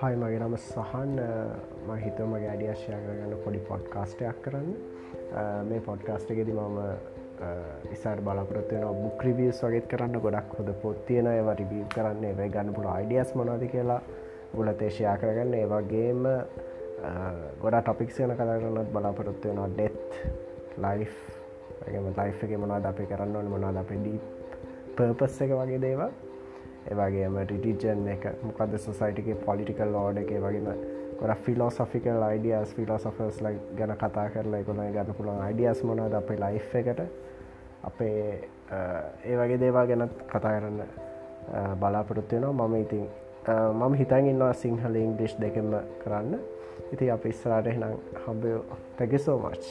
හයි මගේ නම සහන්. ම හිතව මගේ අඩියශ්‍යය කරගන්න පොඩි පොඩ්කාස්ටයක් කරන්න. මේ පොඩ්කාස්ට එකෙද මම ඉසාට බලාපොරත්වයන බුක් රිවියස් වගේත් කරන්න. ගොඩක් හොද පොත් තියෙන ඒවා රිවිය කරන්න ඒ ගන්න පුළ අයිඩියස් මොනද කියලා ගොල තේශයා කරගන්න. ඒවාගේම ගොඩා ටොපික්ෂයන කතරන්නත් බලාපොරොත්වයනවා ඩෙත් ලයිෆ් ලයි් එක මොනාද අපේ කරන්න ඕන මොනාද අපේ ඩී පර්පස් එක වගේ දේවා ඒවගේම රිටිජන් එක මොකද සොසයිටිගේ පොලිටිකල් ෝඩ එක වගේම ගොඩ ෆිලෝසොෆිකල් අයිඩියස් ෆිලෝසොෆස් ලයි ගැන කතා කරලා කොළ ගන්න පුළුවන් අයිඩියස් මොනද අපේ ලයි් එකට. අපේ ඒ වගේ දේවා ගැනත් කතා කරන්න බලාපොරොත්තුවෙනවා මම ඉතින් මම හිතන් ඉන්නවා සිංහල ඉංගලිෂ් දෙකම කරන්න. ඉති අප ඉස්සරට එනම් හම්බයෝ තැග සෝ මච්